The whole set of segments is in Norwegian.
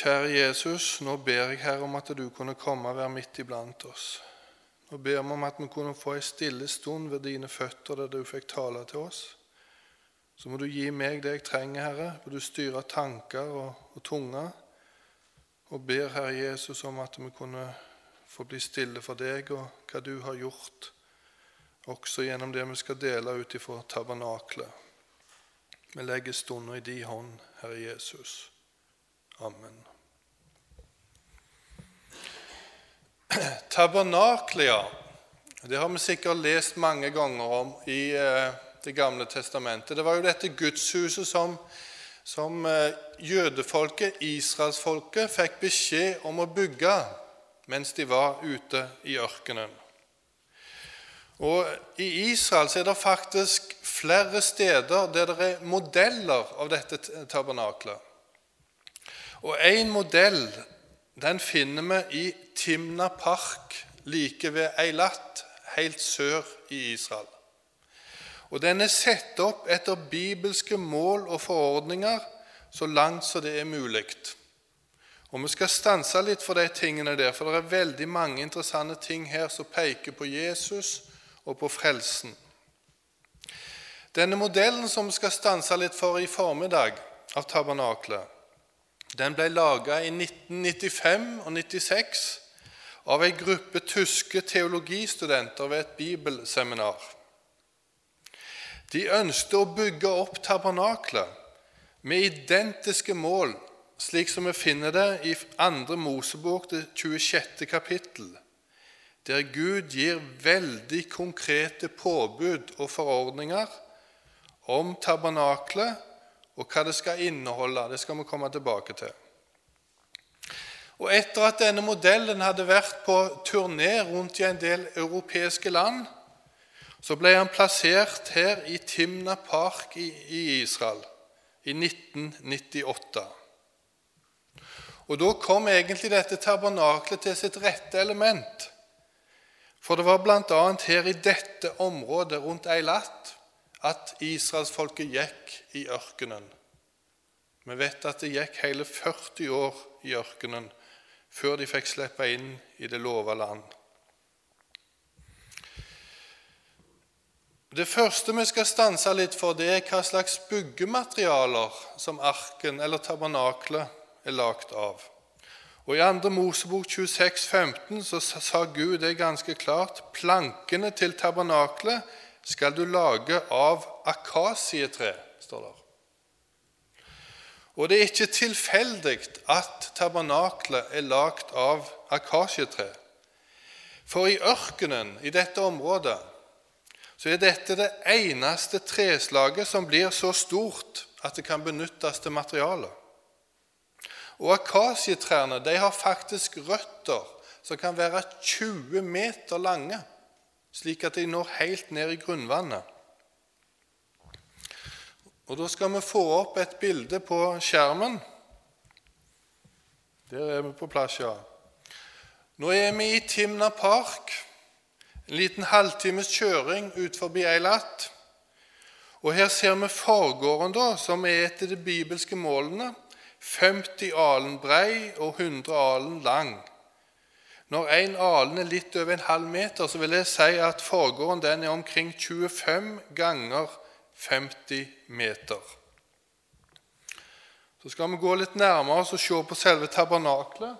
Kjære Jesus, nå ber jeg Herre om at du kunne komme og være midt iblant oss. Nå ber vi om at vi kunne få ei stille stund ved dine føtter der du fikk tale til oss. Så må du gi meg det jeg trenger, Herre. Må du styre tanker og, og tunge. Og ber Herre Jesus om at vi kunne få bli stille for deg og hva du har gjort, også gjennom det vi skal dele ut ifra tabernaklet. Vi legger stunden i din hånd, Herre Jesus. Amen. Tabernaklia. Det har vi sikkert lest mange ganger om i eh, Det gamle testamentet. Det var jo dette gudshuset som, som eh, jødefolket, israelsfolket, fikk beskjed om å bygge mens de var ute i ørkenen. Og I Israel er det faktisk flere steder der det er modeller av dette tabernaklet. Og En modell den finner vi i Timna Park like ved Eilat, helt sør i Israel. Og Den er satt opp etter bibelske mål og forordninger så langt som det er mulig. Og Vi skal stanse litt for de tingene der, for det er veldig mange interessante ting her som peker på Jesus og på frelsen. Denne modellen som vi skal stanse litt for i formiddag, av tabernaklet, den ble laga i 1995 og 96 av ei gruppe tyske teologistudenter ved et bibelseminar. De ønsket å bygge opp tabernaklet med identiske mål, slik som vi finner det i 2. Mosebok, det 26. kapittel, der Gud gir veldig konkrete påbud og forordninger om tabernaklet og hva det skal inneholde. Det skal vi komme tilbake til. Og Etter at denne modellen hadde vært på turné rundt i en del europeiske land, så ble han plassert her i Timna Park i, Israel i 1998. Og Da kom egentlig dette tabernaklet til sitt rette element. For det var bl.a. her i dette området rundt Eilat at israelsfolket gikk i ørkenen. Vi vet at det gikk hele 40 år i ørkenen før de fikk slippe inn i det lova land. Det første vi skal stanse litt for, det er hva slags byggematerialer som arken eller tabernaklet er lagd av. Og I 2. Mosebok 26, 15 så sa Gud det ganske klart plankene til tabernaklet skal du lage av akasietre, står det. Og det er ikke tilfeldig at tabernaklet er lagd av akasietre. For i ørkenen, i dette området, så er dette det eneste treslaget som blir så stort at det kan benyttes til materiale. Og akasietrærne har faktisk røtter som kan være 20 meter lange slik at de når helt ned i grunnvannet. Og Da skal vi få opp et bilde på skjermen. Der er vi på plass, ja. Nå er vi i Timna Park, en liten halvtimes kjøring ut forbi Eilat. Og Her ser vi forgården, da, som er etter de bibelske målene. 50 alen brei og 100 alen lang. Når en alen er litt over en halv meter, så vil jeg si at forgården den er omkring 25 ganger 50 meter. Så skal vi gå litt nærmere og se på selve tabernaklet.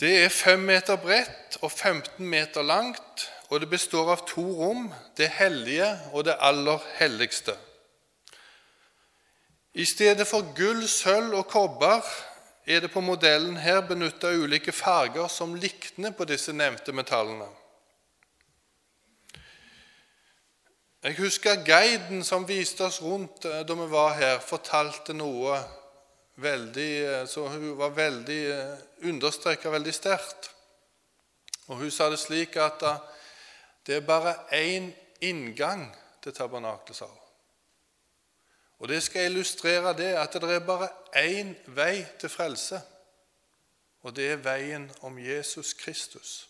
Det er 5 meter bredt og 15 meter langt, og det består av to rom, det hellige og det aller helligste. I stedet for gull, sølv og kobber er det på modellen her benytta ulike farger som likner på disse nevnte metallene. Jeg husker guiden som viste oss rundt eh, da vi var her, fortalte noe veldig, eh, så hun var veldig eh, understreka veldig sterkt. Og Hun sa det slik at det er bare én inngang til tabernaklet, sa hun. Og Det skal illustrere det at det er bare én vei til frelse, og det er veien om Jesus Kristus.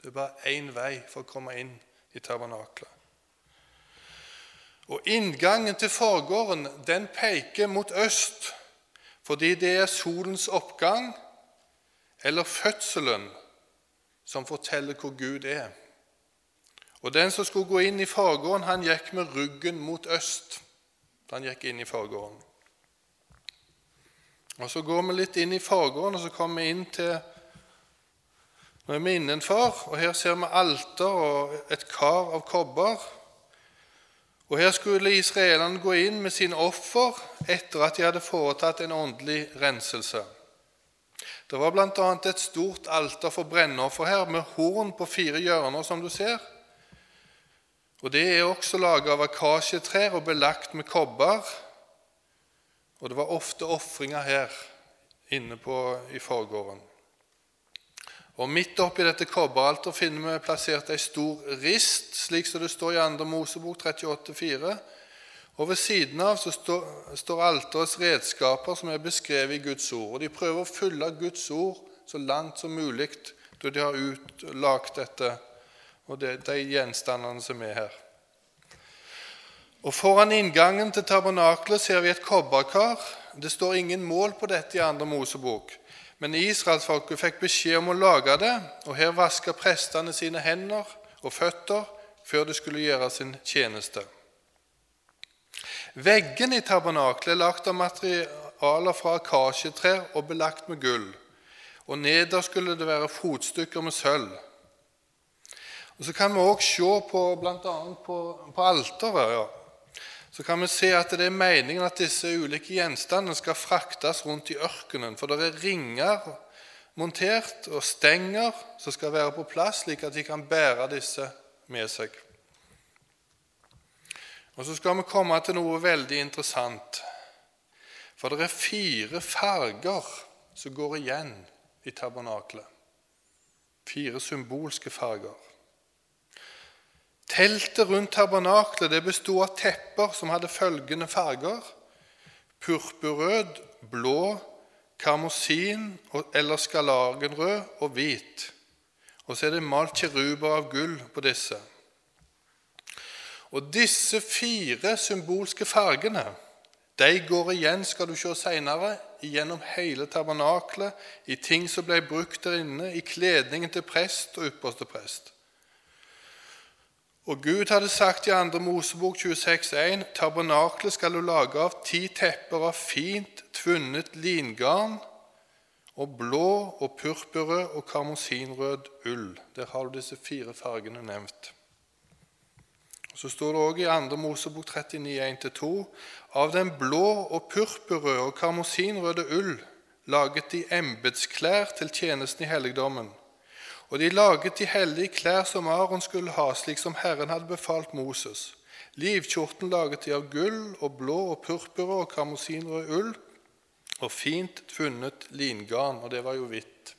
Det er bare én vei for å komme inn i tabernaklet. Og Inngangen til forgården den peker mot øst, fordi det er solens oppgang eller fødselen som forteller hvor Gud er. Og Den som skulle gå inn i forgården, han gikk med ryggen mot øst. Han gikk inn i forgården. Og Så går vi litt inn i forgården, og så kommer vi inn til Nå er vi innenfor, og her ser vi alter og et kar av kobber. Og Her skulle israelerne gå inn med sine offer etter at de hadde foretatt en åndelig renselse. Det var bl.a. et stort alter for brennoffer her, med horn på fire hjørner, som du ser. Og Det er også laget av akasjetrær og belagt med kobber. Og det var ofte ofringer her inne på, i forgården. Og Midt oppi dette kobberalteret finner vi plassert ei stor rist, slik som det står i 2. Mosebok 38,4. Og Ved siden av så står, alterets redskaper som er beskrevet i Guds ord. Og De prøver å fylle Guds ord så langt som mulig da de har utlagt dette og det, de gjenstandene som er her. Og Foran inngangen til tabernaklet ser vi et kobberkar. Det står ingen mål på dette i andre Mosebok. Men israelsfolket fikk beskjed om å lage det, og her vaska prestene sine hender og føtter før de skulle gjøre sin tjeneste. Veggene i tabernaklet er lagt av materialer fra akasjetrær og belagt med gull. Og neder skulle det være fotstykker med sølv. Og Så kan vi òg se på bl.a. på, på alteret. Ja så kan vi se at det er meningen at disse ulike gjenstandene skal fraktes rundt i ørkenen. For det er ringer montert og stenger som skal være på plass, slik at de kan bære disse med seg. Og Så skal vi komme til noe veldig interessant. For det er fire farger som går igjen i tabernaklet. Fire symbolske farger. Teltet rundt tabernaklet det bestod av tepper som hadde følgende farger purpurrød, blå, karmosin eller skarlagenrød og hvit. Og så er det malt kiruber av gull på disse. Og disse fire symbolske fargene de går igjen skal du se senere, gjennom hele tabernaklet, i ting som ble brukt der inne, i kledningen til prest og ypperste prest. Og Gud hadde sagt i 2. Mosebok 26,1.: Tabernaklet skal du lage av ti tepper av fint tvunnet lingarn og blå og purpurrød og karmosinrød ull. Der har du disse fire fargene nevnt. Så står det òg i 2. Mosebok 39,1-2.: Av den blå og purpurrøde og karmosinrøde ull laget de embetsklær til tjenesten i helligdommen. Og de laget de hellige klær som Aron skulle ha, slik som Herren hadde befalt Moses. Livkjorten laget de av gull og blå og purpura og karmosinrød ull og fint funnet lingarn, og det var jo hvitt.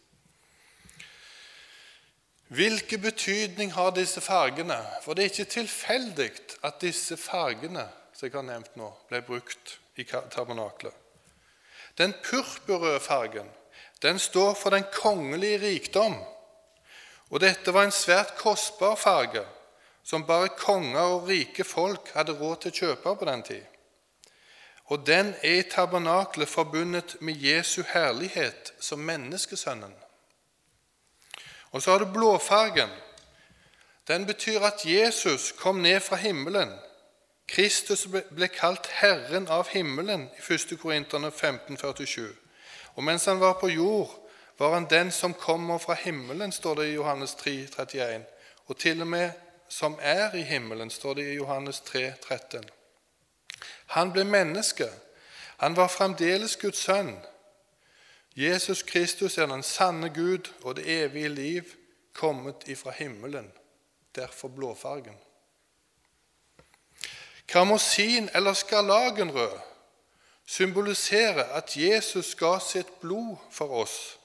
Hvilken betydning har disse fargene? For det er ikke tilfeldig at disse fargene som jeg har nevnt nå, ble brukt i tabernaklet. Den purpurrøde fargen den står for den kongelige rikdom. Og dette var en svært kostbar farge, som bare konger og rike folk hadde råd til å kjøpe på den tid. Og den er i tabernaklet forbundet med Jesu herlighet som menneskesønnen. Og så har du blåfargen. Den betyr at Jesus kom ned fra himmelen. Kristus ble kalt Herren av himmelen i 1. Korinterne 1547. Og mens han var på jord, var han den som kommer fra himmelen, står det i Johannes 3, 31. Og til og med som er i himmelen, står det i Johannes 3, 13. Han ble menneske. Han var fremdeles Guds sønn. Jesus Kristus er den sanne Gud og det evige liv, kommet ifra himmelen. Derfor blåfargen. Karmosin eller skarlagenrød symboliserer at Jesus ga sitt blod for oss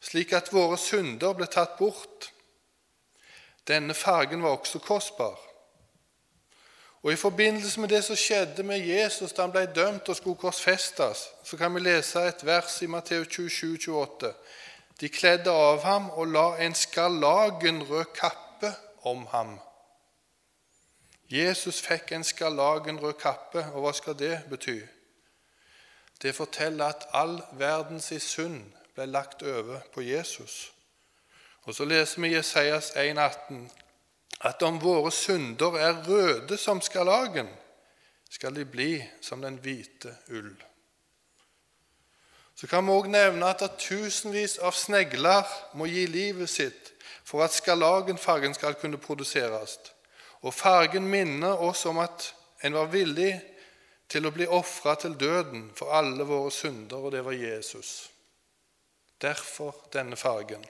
slik at våre synder ble tatt bort. Denne fargen var også kostbar. Og I forbindelse med det som skjedde med Jesus da han ble dømt og skulle korsfestes, så kan vi lese et vers i Matteus 27, 28. De kledde av ham og la en skarlagenrød kappe om ham. Jesus fikk en skarlagenrød kappe, og hva skal det bety? det forteller at all verdens synd ble lagt over på Jesus. Og så leser vi Jesajas 1,18 at om våre synder er røde som skarlagen, skal de bli som den hvite ull. Så kan vi òg nevne at tusenvis av snegler må gi livet sitt for at skarlagenfargen skal kunne produseres. Og fargen minner oss om at en var villig til å bli ofra til døden for alle våre synder, og det var Jesus. Derfor denne fargen.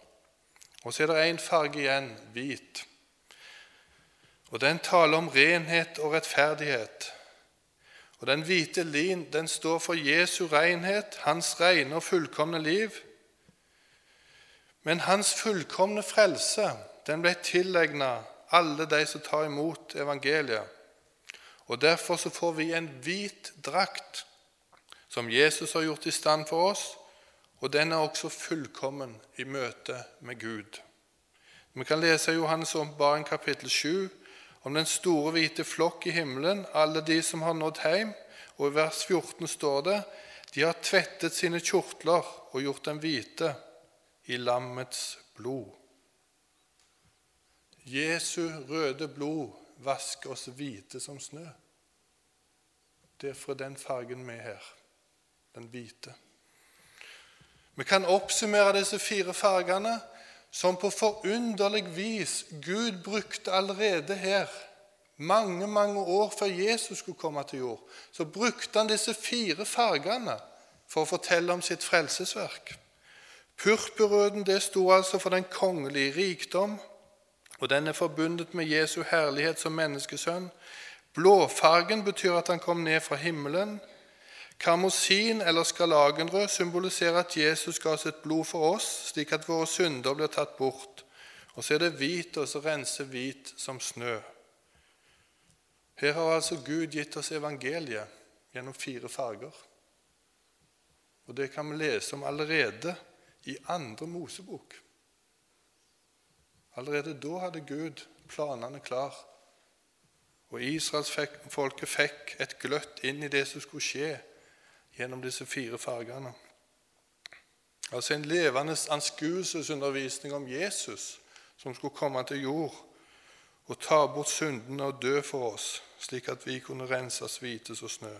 Og så er det én farge igjen, hvit. Og den taler om renhet og rettferdighet. Og Den hvite lin den står for Jesu renhet, hans rene og fullkomne liv. Men hans fullkomne frelse den ble tilegna alle de som tar imot evangeliet. Og Derfor så får vi en hvit drakt som Jesus har gjort i stand for oss, og den er også fullkommen i møte med Gud. Vi kan lese Johannes' åpenbaring kapittel 7 om den store, hvite flokk i himmelen, alle de som har nådd hjem. Og i vers 14 står det de har tvettet sine kjortler og gjort dem hvite i lammets blod. Jesu røde blod vasker oss hvite som snø. Det er fra den fargen vi er her, den hvite. Vi kan oppsummere disse fire fargene som på forunderlig vis Gud brukte allerede her. Mange mange år før Jesus skulle komme til jord, så brukte han disse fire fargene for å fortelle om sitt frelsesverk. Purpurrøden det sto altså for den kongelige rikdom, og den er forbundet med Jesu herlighet som menneskesønn. Blåfargen betyr at han kom ned fra himmelen. Karmosin eller skarlagenrød symboliserer at Jesus ga sitt blod for oss, slik at våre synder blir tatt bort. Og så er det hvit, og så renser hvit som snø. Her har altså Gud gitt oss evangeliet gjennom fire farger. Og det kan vi lese om allerede i andre Mosebok. Allerede da hadde Gud planene klar. Og israelsfolket fikk et gløtt inn i det som skulle skje gjennom disse fire fargene. Altså en levende anskuelsesundervisning om Jesus som skulle komme til jord og ta bort syndene og dø for oss, slik at vi kunne renses hvite som snø.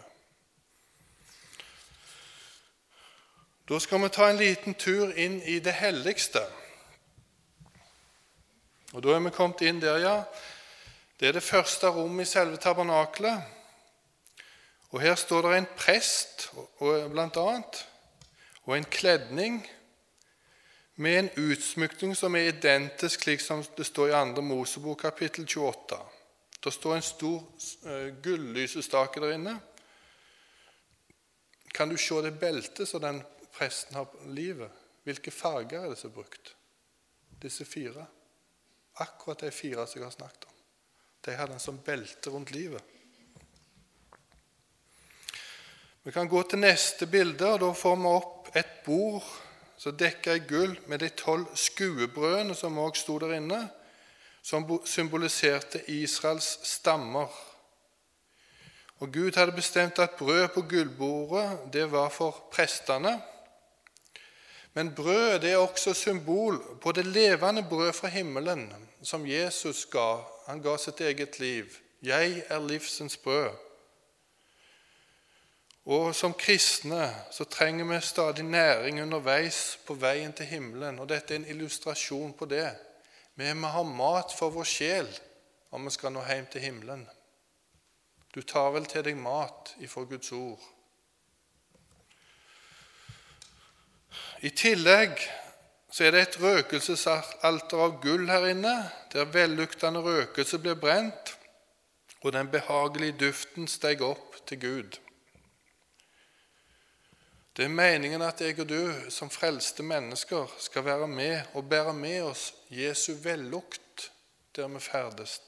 Da skal vi ta en liten tur inn i det helligste. Og Da er vi kommet inn der, ja. Det er det første rommet i selve tabernakelet. Og Her står det en prest, blant annet, og en kledning med en utsmykning som er identisk slik som det står i 2. Mosebok kapittel 28. Det står en stor uh, gullysestake der inne. Kan du se det beltet som den presten har på livet? Hvilke farger er det som er brukt? Disse fire. Akkurat de fire som jeg har snakket om. De hadde en sånn belte rundt livet. Vi kan gå til neste bilde, og da får vi opp et bord som dekker i gull med de tolv skuebrødene som også sto der inne, som symboliserte Israels stammer. Og Gud hadde bestemt at brød på gullbordet det var for prestene. Men brød det er også symbol på det levende brød fra himmelen som Jesus ga. Han ga sitt eget liv. 'Jeg er livsens brød'. Og som kristne så trenger vi stadig næring underveis på veien til himmelen. Og dette er en illustrasjon på det. Vi må ha mat for vår sjel om vi skal nå hjem til himmelen. Du tar vel til deg mat ifra Guds ord. I tillegg så er det et røkelsesalter av gull her inne, der velluktende røkelse blir brent, og den behagelige duften steg opp til Gud. Det er meningen at jeg og du som frelste mennesker skal være med og bære med oss Jesu vellukt der vi ferdes,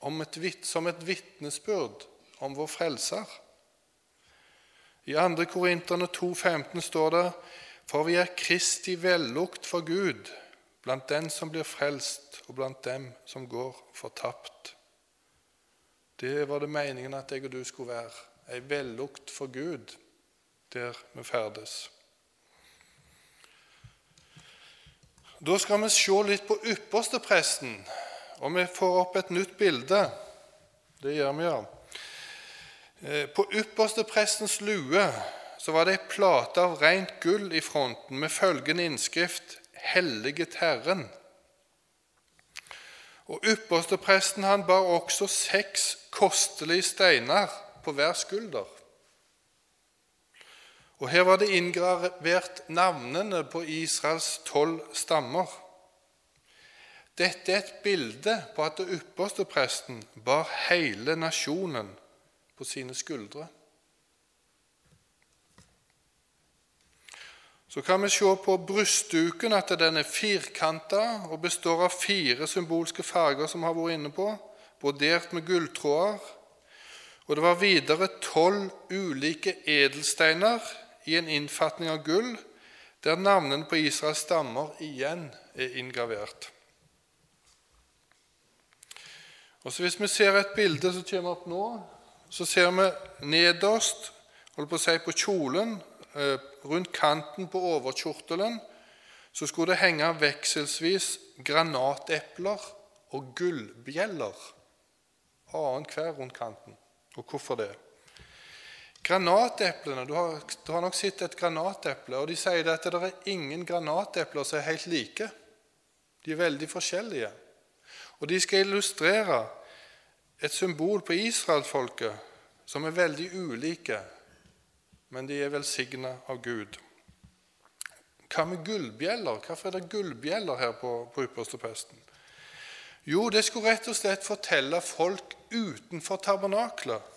et, som et vitnesbyrd om vår Frelser. I 2. Korinterne 2,15 står det for vi er Kristi vellukt for Gud blant den som blir frelst, og blant dem som går fortapt. Det var det meningen at jeg og du skulle være ei vellukt for Gud der vi ferdes. Da skal vi se litt på ypperstepresten, og vi får opp et nytt bilde. Det gjør vi, ja. Eh, på yppersteprestens lue så var det ei plate av rent gull i fronten med følgende innskrift 'Helliget Herren'. Og Ypperstepresten han bar også seks kostelige steiner på hver skulder. Og Her var det inngravert navnene på Israels tolv stammer. Dette er et bilde på at den ypperste presten bar hele nasjonen på sine skuldre. Så kan vi se på brystduken at den er firkanta og består av fire symbolske farger, som har vært inne på, brodert med gulltråder. Og det var videre tolv ulike edelsteiner i en innfatning av gull, der navnene på Israels stammer igjen er inngravert. Og så Hvis vi ser et bilde som kommer opp nå, så ser vi nederst holdt på å si på kjolen, eh, rundt kanten på overkjortelen, så skulle det henge vekselsvis granatepler og gullbjeller annenhver rundt kanten. Og hvorfor det? Granateplene, du har, du har, nok sett et granateple, og de sier at det er ingen granatepler som er helt like. De er veldig forskjellige. Og de skal illustrere et symbol på israelsfolket som er veldig ulike, men de er velsigna av Gud. Hva med gullbjeller? Hvorfor er det gullbjeller her på, på ypperstepresten? Jo, det skulle rett og slett fortelle folk utenfor tabernaklet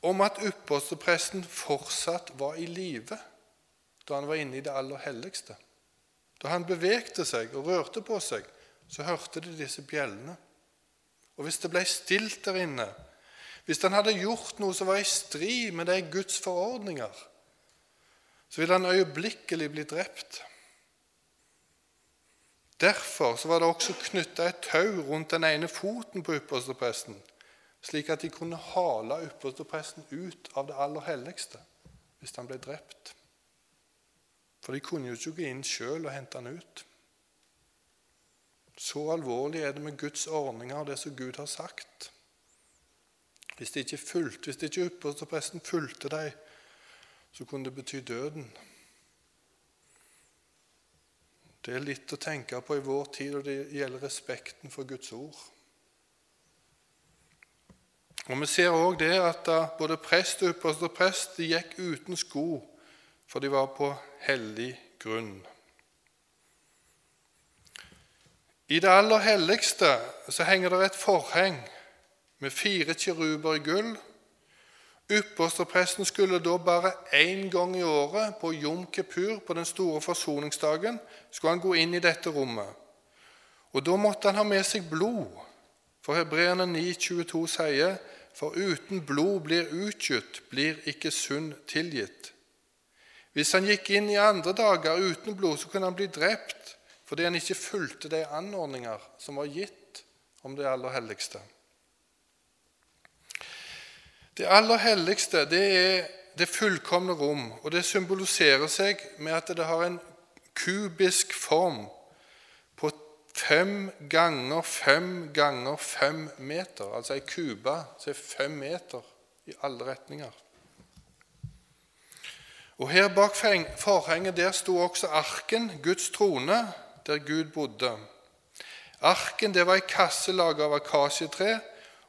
om at ypperstepresten fortsatt var i live da han var inne i det aller helligste. Da han bevegte seg og rørte på seg, så hørte de disse bjellene. Og hvis det ble stilt der inne, hvis han hadde gjort noe som var i strid med de Guds forordninger, så ville han øyeblikkelig bli drept. Derfor var det også knytta et tau rundt den ene foten på ypperstepresten, slik at de kunne hale ypperstepresten ut av det aller helligste hvis han ble drept. For de kunne jo ikke gå inn sjøl og hente han ut. Så alvorlig er det med Guds ordninger og det som Gud har sagt. Hvis de ikke fulgte, hvis de ikke ypperstepresten fulgte dem, så kunne det bety døden. Det er litt å tenke på i vår tid, og det gjelder respekten for Guds ord. Og Vi ser òg det at både prest og ypperste prest de gikk uten sko, for de var på hellig grunn. I det aller helligste så henger det et forheng med fire kiruber i gull. Ypperstepresten skulle da bare én gang i året, på Jom Kepur, på den store forsoningsdagen, skulle han gå inn i dette rommet. Og Da måtte han ha med seg blod, for Hebreerne 9,22 sier for uten blod blir utgitt, blir ikke synd tilgitt. Hvis han gikk inn i andre dager uten blod, så kunne han bli drept fordi han ikke fulgte de anordninger som var gitt om det aller helligste. Det aller helligste det er det fullkomne rom, og det symboliserer seg med at det har en kubisk form fem ganger fem ganger fem meter. Altså ei kube som er fem meter i alle retninger. Og Her bak forhenget der sto også arken, Guds trone, der Gud bodde. Arken det var ei kasse laga av akasjetre,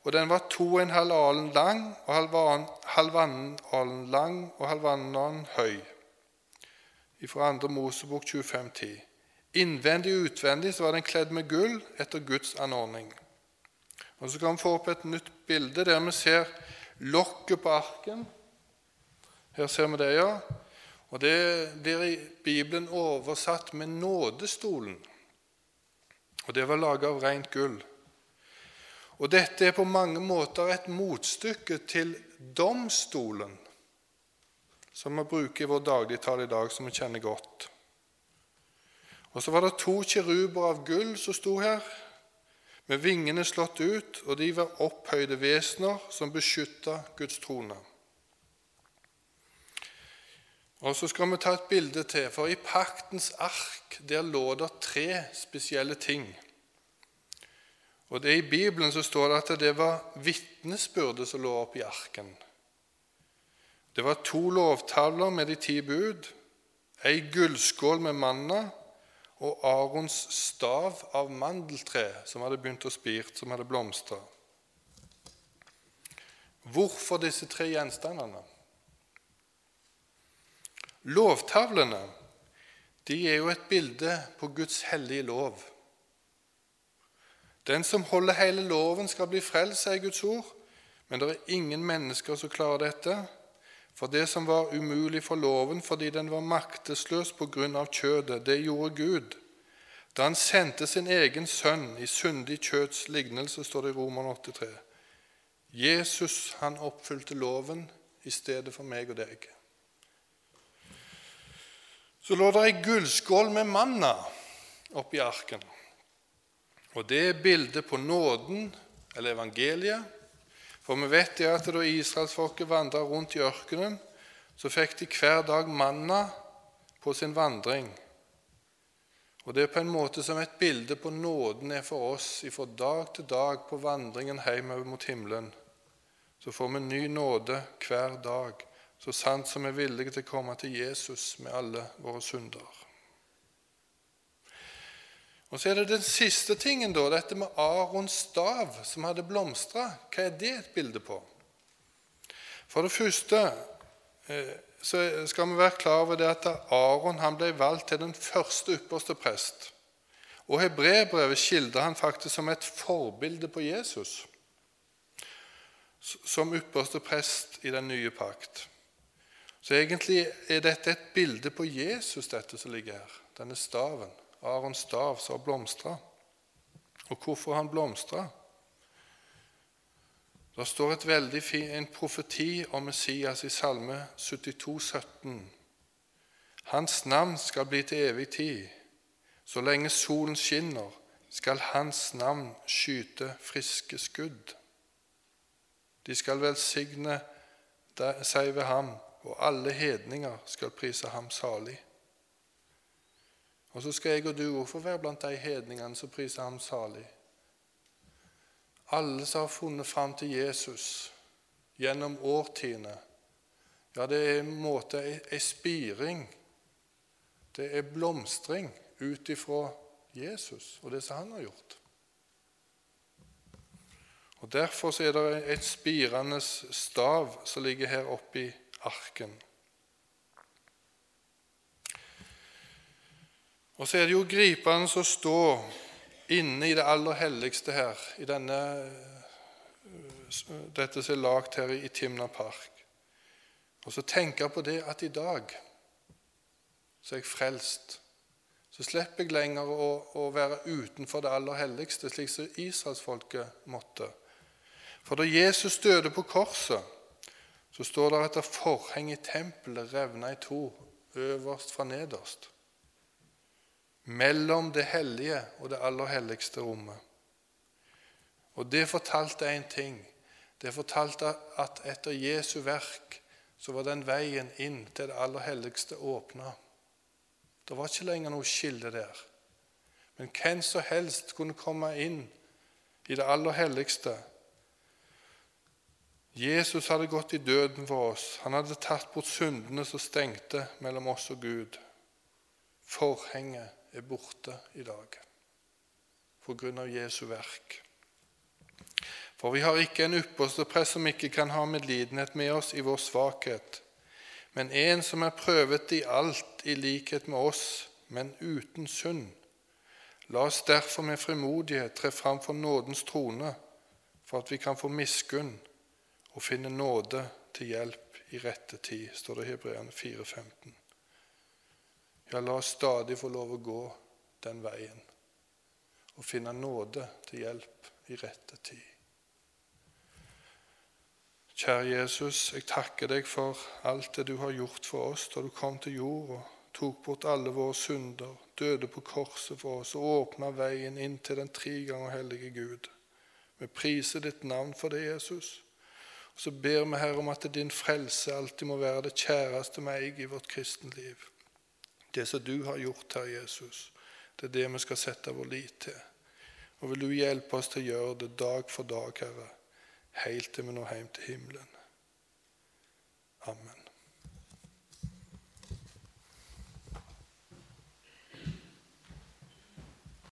og den var to og en halv alen lang og halvannen alen lang og halvannen høy. Fra 2. Mosebok 25.10. Innvendig og utvendig så var den kledd med gull etter Guds anordning. Og Så kan vi få opp et nytt bilde der vi ser lokket på arken. Her ser vi det, ja. Og Det blir i Bibelen oversatt med nådestolen. Og Det var laget av rent gull. Og Dette er på mange måter et motstykke til domstolen, som vi bruker i vår dagligtale i dag, som vi kjenner godt. Og så var det to kiruber av gull som sto her, med vingene slått ut, og de var opphøyde vesener som beskytta Guds trone. Og Så skal vi ta et bilde til, for i paktens ark der lå det tre spesielle ting. Og det I Bibelen så står det at det var vitnesbyrdet som lå oppi arken. Det var to lovtavler med de ti bud, ei gullskål med manna og Arons stav av mandeltre som hadde begynt å spire, som hadde blomstra. Hvorfor disse tre gjenstandene? Lovtavlene de er jo et bilde på Guds hellige lov. Den som holder hele loven, skal bli frelst, sier Guds ord. Men det er ingen mennesker som klarer dette. For det som var umulig for loven fordi den var maktesløs på grunn av kjødet, det gjorde Gud. Da han sendte sin egen sønn i syndig kjøts lignelse, står det i Roman 8,3. Jesus han oppfylte loven i stedet for meg og deg. Så lå det ei gullskål med manna oppi arken. Og Det er bildet på nåden, eller evangeliet. For vi vet jo at da israelsfolket vandra rundt i ørkenen, så fikk de hver dag manna på sin vandring. Og Det er på en måte som et bilde på nåden er for oss fra dag til dag på vandringen hjemover mot himmelen. Så får vi ny nåde hver dag, så sant som vi er villige til å komme til Jesus med alle våre synder. Og Så er det den siste tingen, da, dette med Arons stav som hadde blomstra. Hva er det et bilde på? For det første eh, så skal vi være klar over det at Aron han ble valgt til den første ypperste prest. Og Hebrebrevet skildrer han faktisk som et forbilde på Jesus som ypperste prest i den nye pakt. Så egentlig er dette et bilde på Jesus, dette som ligger her, denne staven. Arons stav har blomstra. Og hvorfor han blomstra? Det står et veldig fin, en profeti om Messias i Salme 72, 17. Hans navn skal bli til evig tid. Så lenge solen skinner, skal hans navn skyte friske skudd. De skal velsigne seg ved ham, og alle hedninger skal prise ham salig. Og så skal jeg og du òg få være blant de hedningene som priser ham salig. Alle som har funnet fram til Jesus gjennom årtiene, ja, det er en måte ei spiring. Det er blomstring ut ifra Jesus og det som han har gjort. Og Derfor er det et spirende stav som ligger her oppe i arken. Og så er det jo gripende å stå inne i det aller helligste her, i denne, dette som er lagd her i Timna Park. Og så tenke på det at i dag så er jeg frelst. Så slipper jeg lenger å, å være utenfor det aller helligste, slik som israelsfolket måtte. For da Jesus døde på korset, så står det at forhenget i tempelet revna i to, øverst fra nederst mellom det hellige og det aller helligste rommet. Og det fortalte én ting. Det fortalte at etter Jesu verk så var den veien inn til det aller helligste åpna. Det var ikke lenger noe skille der. Men hvem som helst kunne komme inn i det aller helligste. Jesus hadde gått i døden for oss. Han hadde tatt bort syndene som stengte mellom oss og Gud. Forhenget er borte i dag på grunn av Jesu verk. For vi har ikke en ypperste prest som ikke kan ha medlidenhet med oss i vår svakhet, men en som er prøvet i alt i likhet med oss, men uten synd. La oss derfor med frimodighet tre fram for nådens trone, for at vi kan få miskunn og finne nåde til hjelp i rette tid, står det i Hebreerne 4,15. Ja, la oss stadig få lov å gå den veien og finne nåde til hjelp i rette tid. Kjære Jesus, jeg takker deg for alt det du har gjort for oss da du kom til jord og tok bort alle våre synder, døde på korset for oss og åpna veien inn til den tre ganger hellige Gud. Vi priser ditt navn for det, Jesus. Og Så ber vi, Herre, om at din frelse alltid må være det kjæreste meg i vårt kristenliv. Det som du har gjort, Herre Jesus, det er det vi skal sette vår lit til. Og vil du hjelpe oss til å gjøre det dag for dag, Herre, helt til vi når hjem til himmelen. Amen.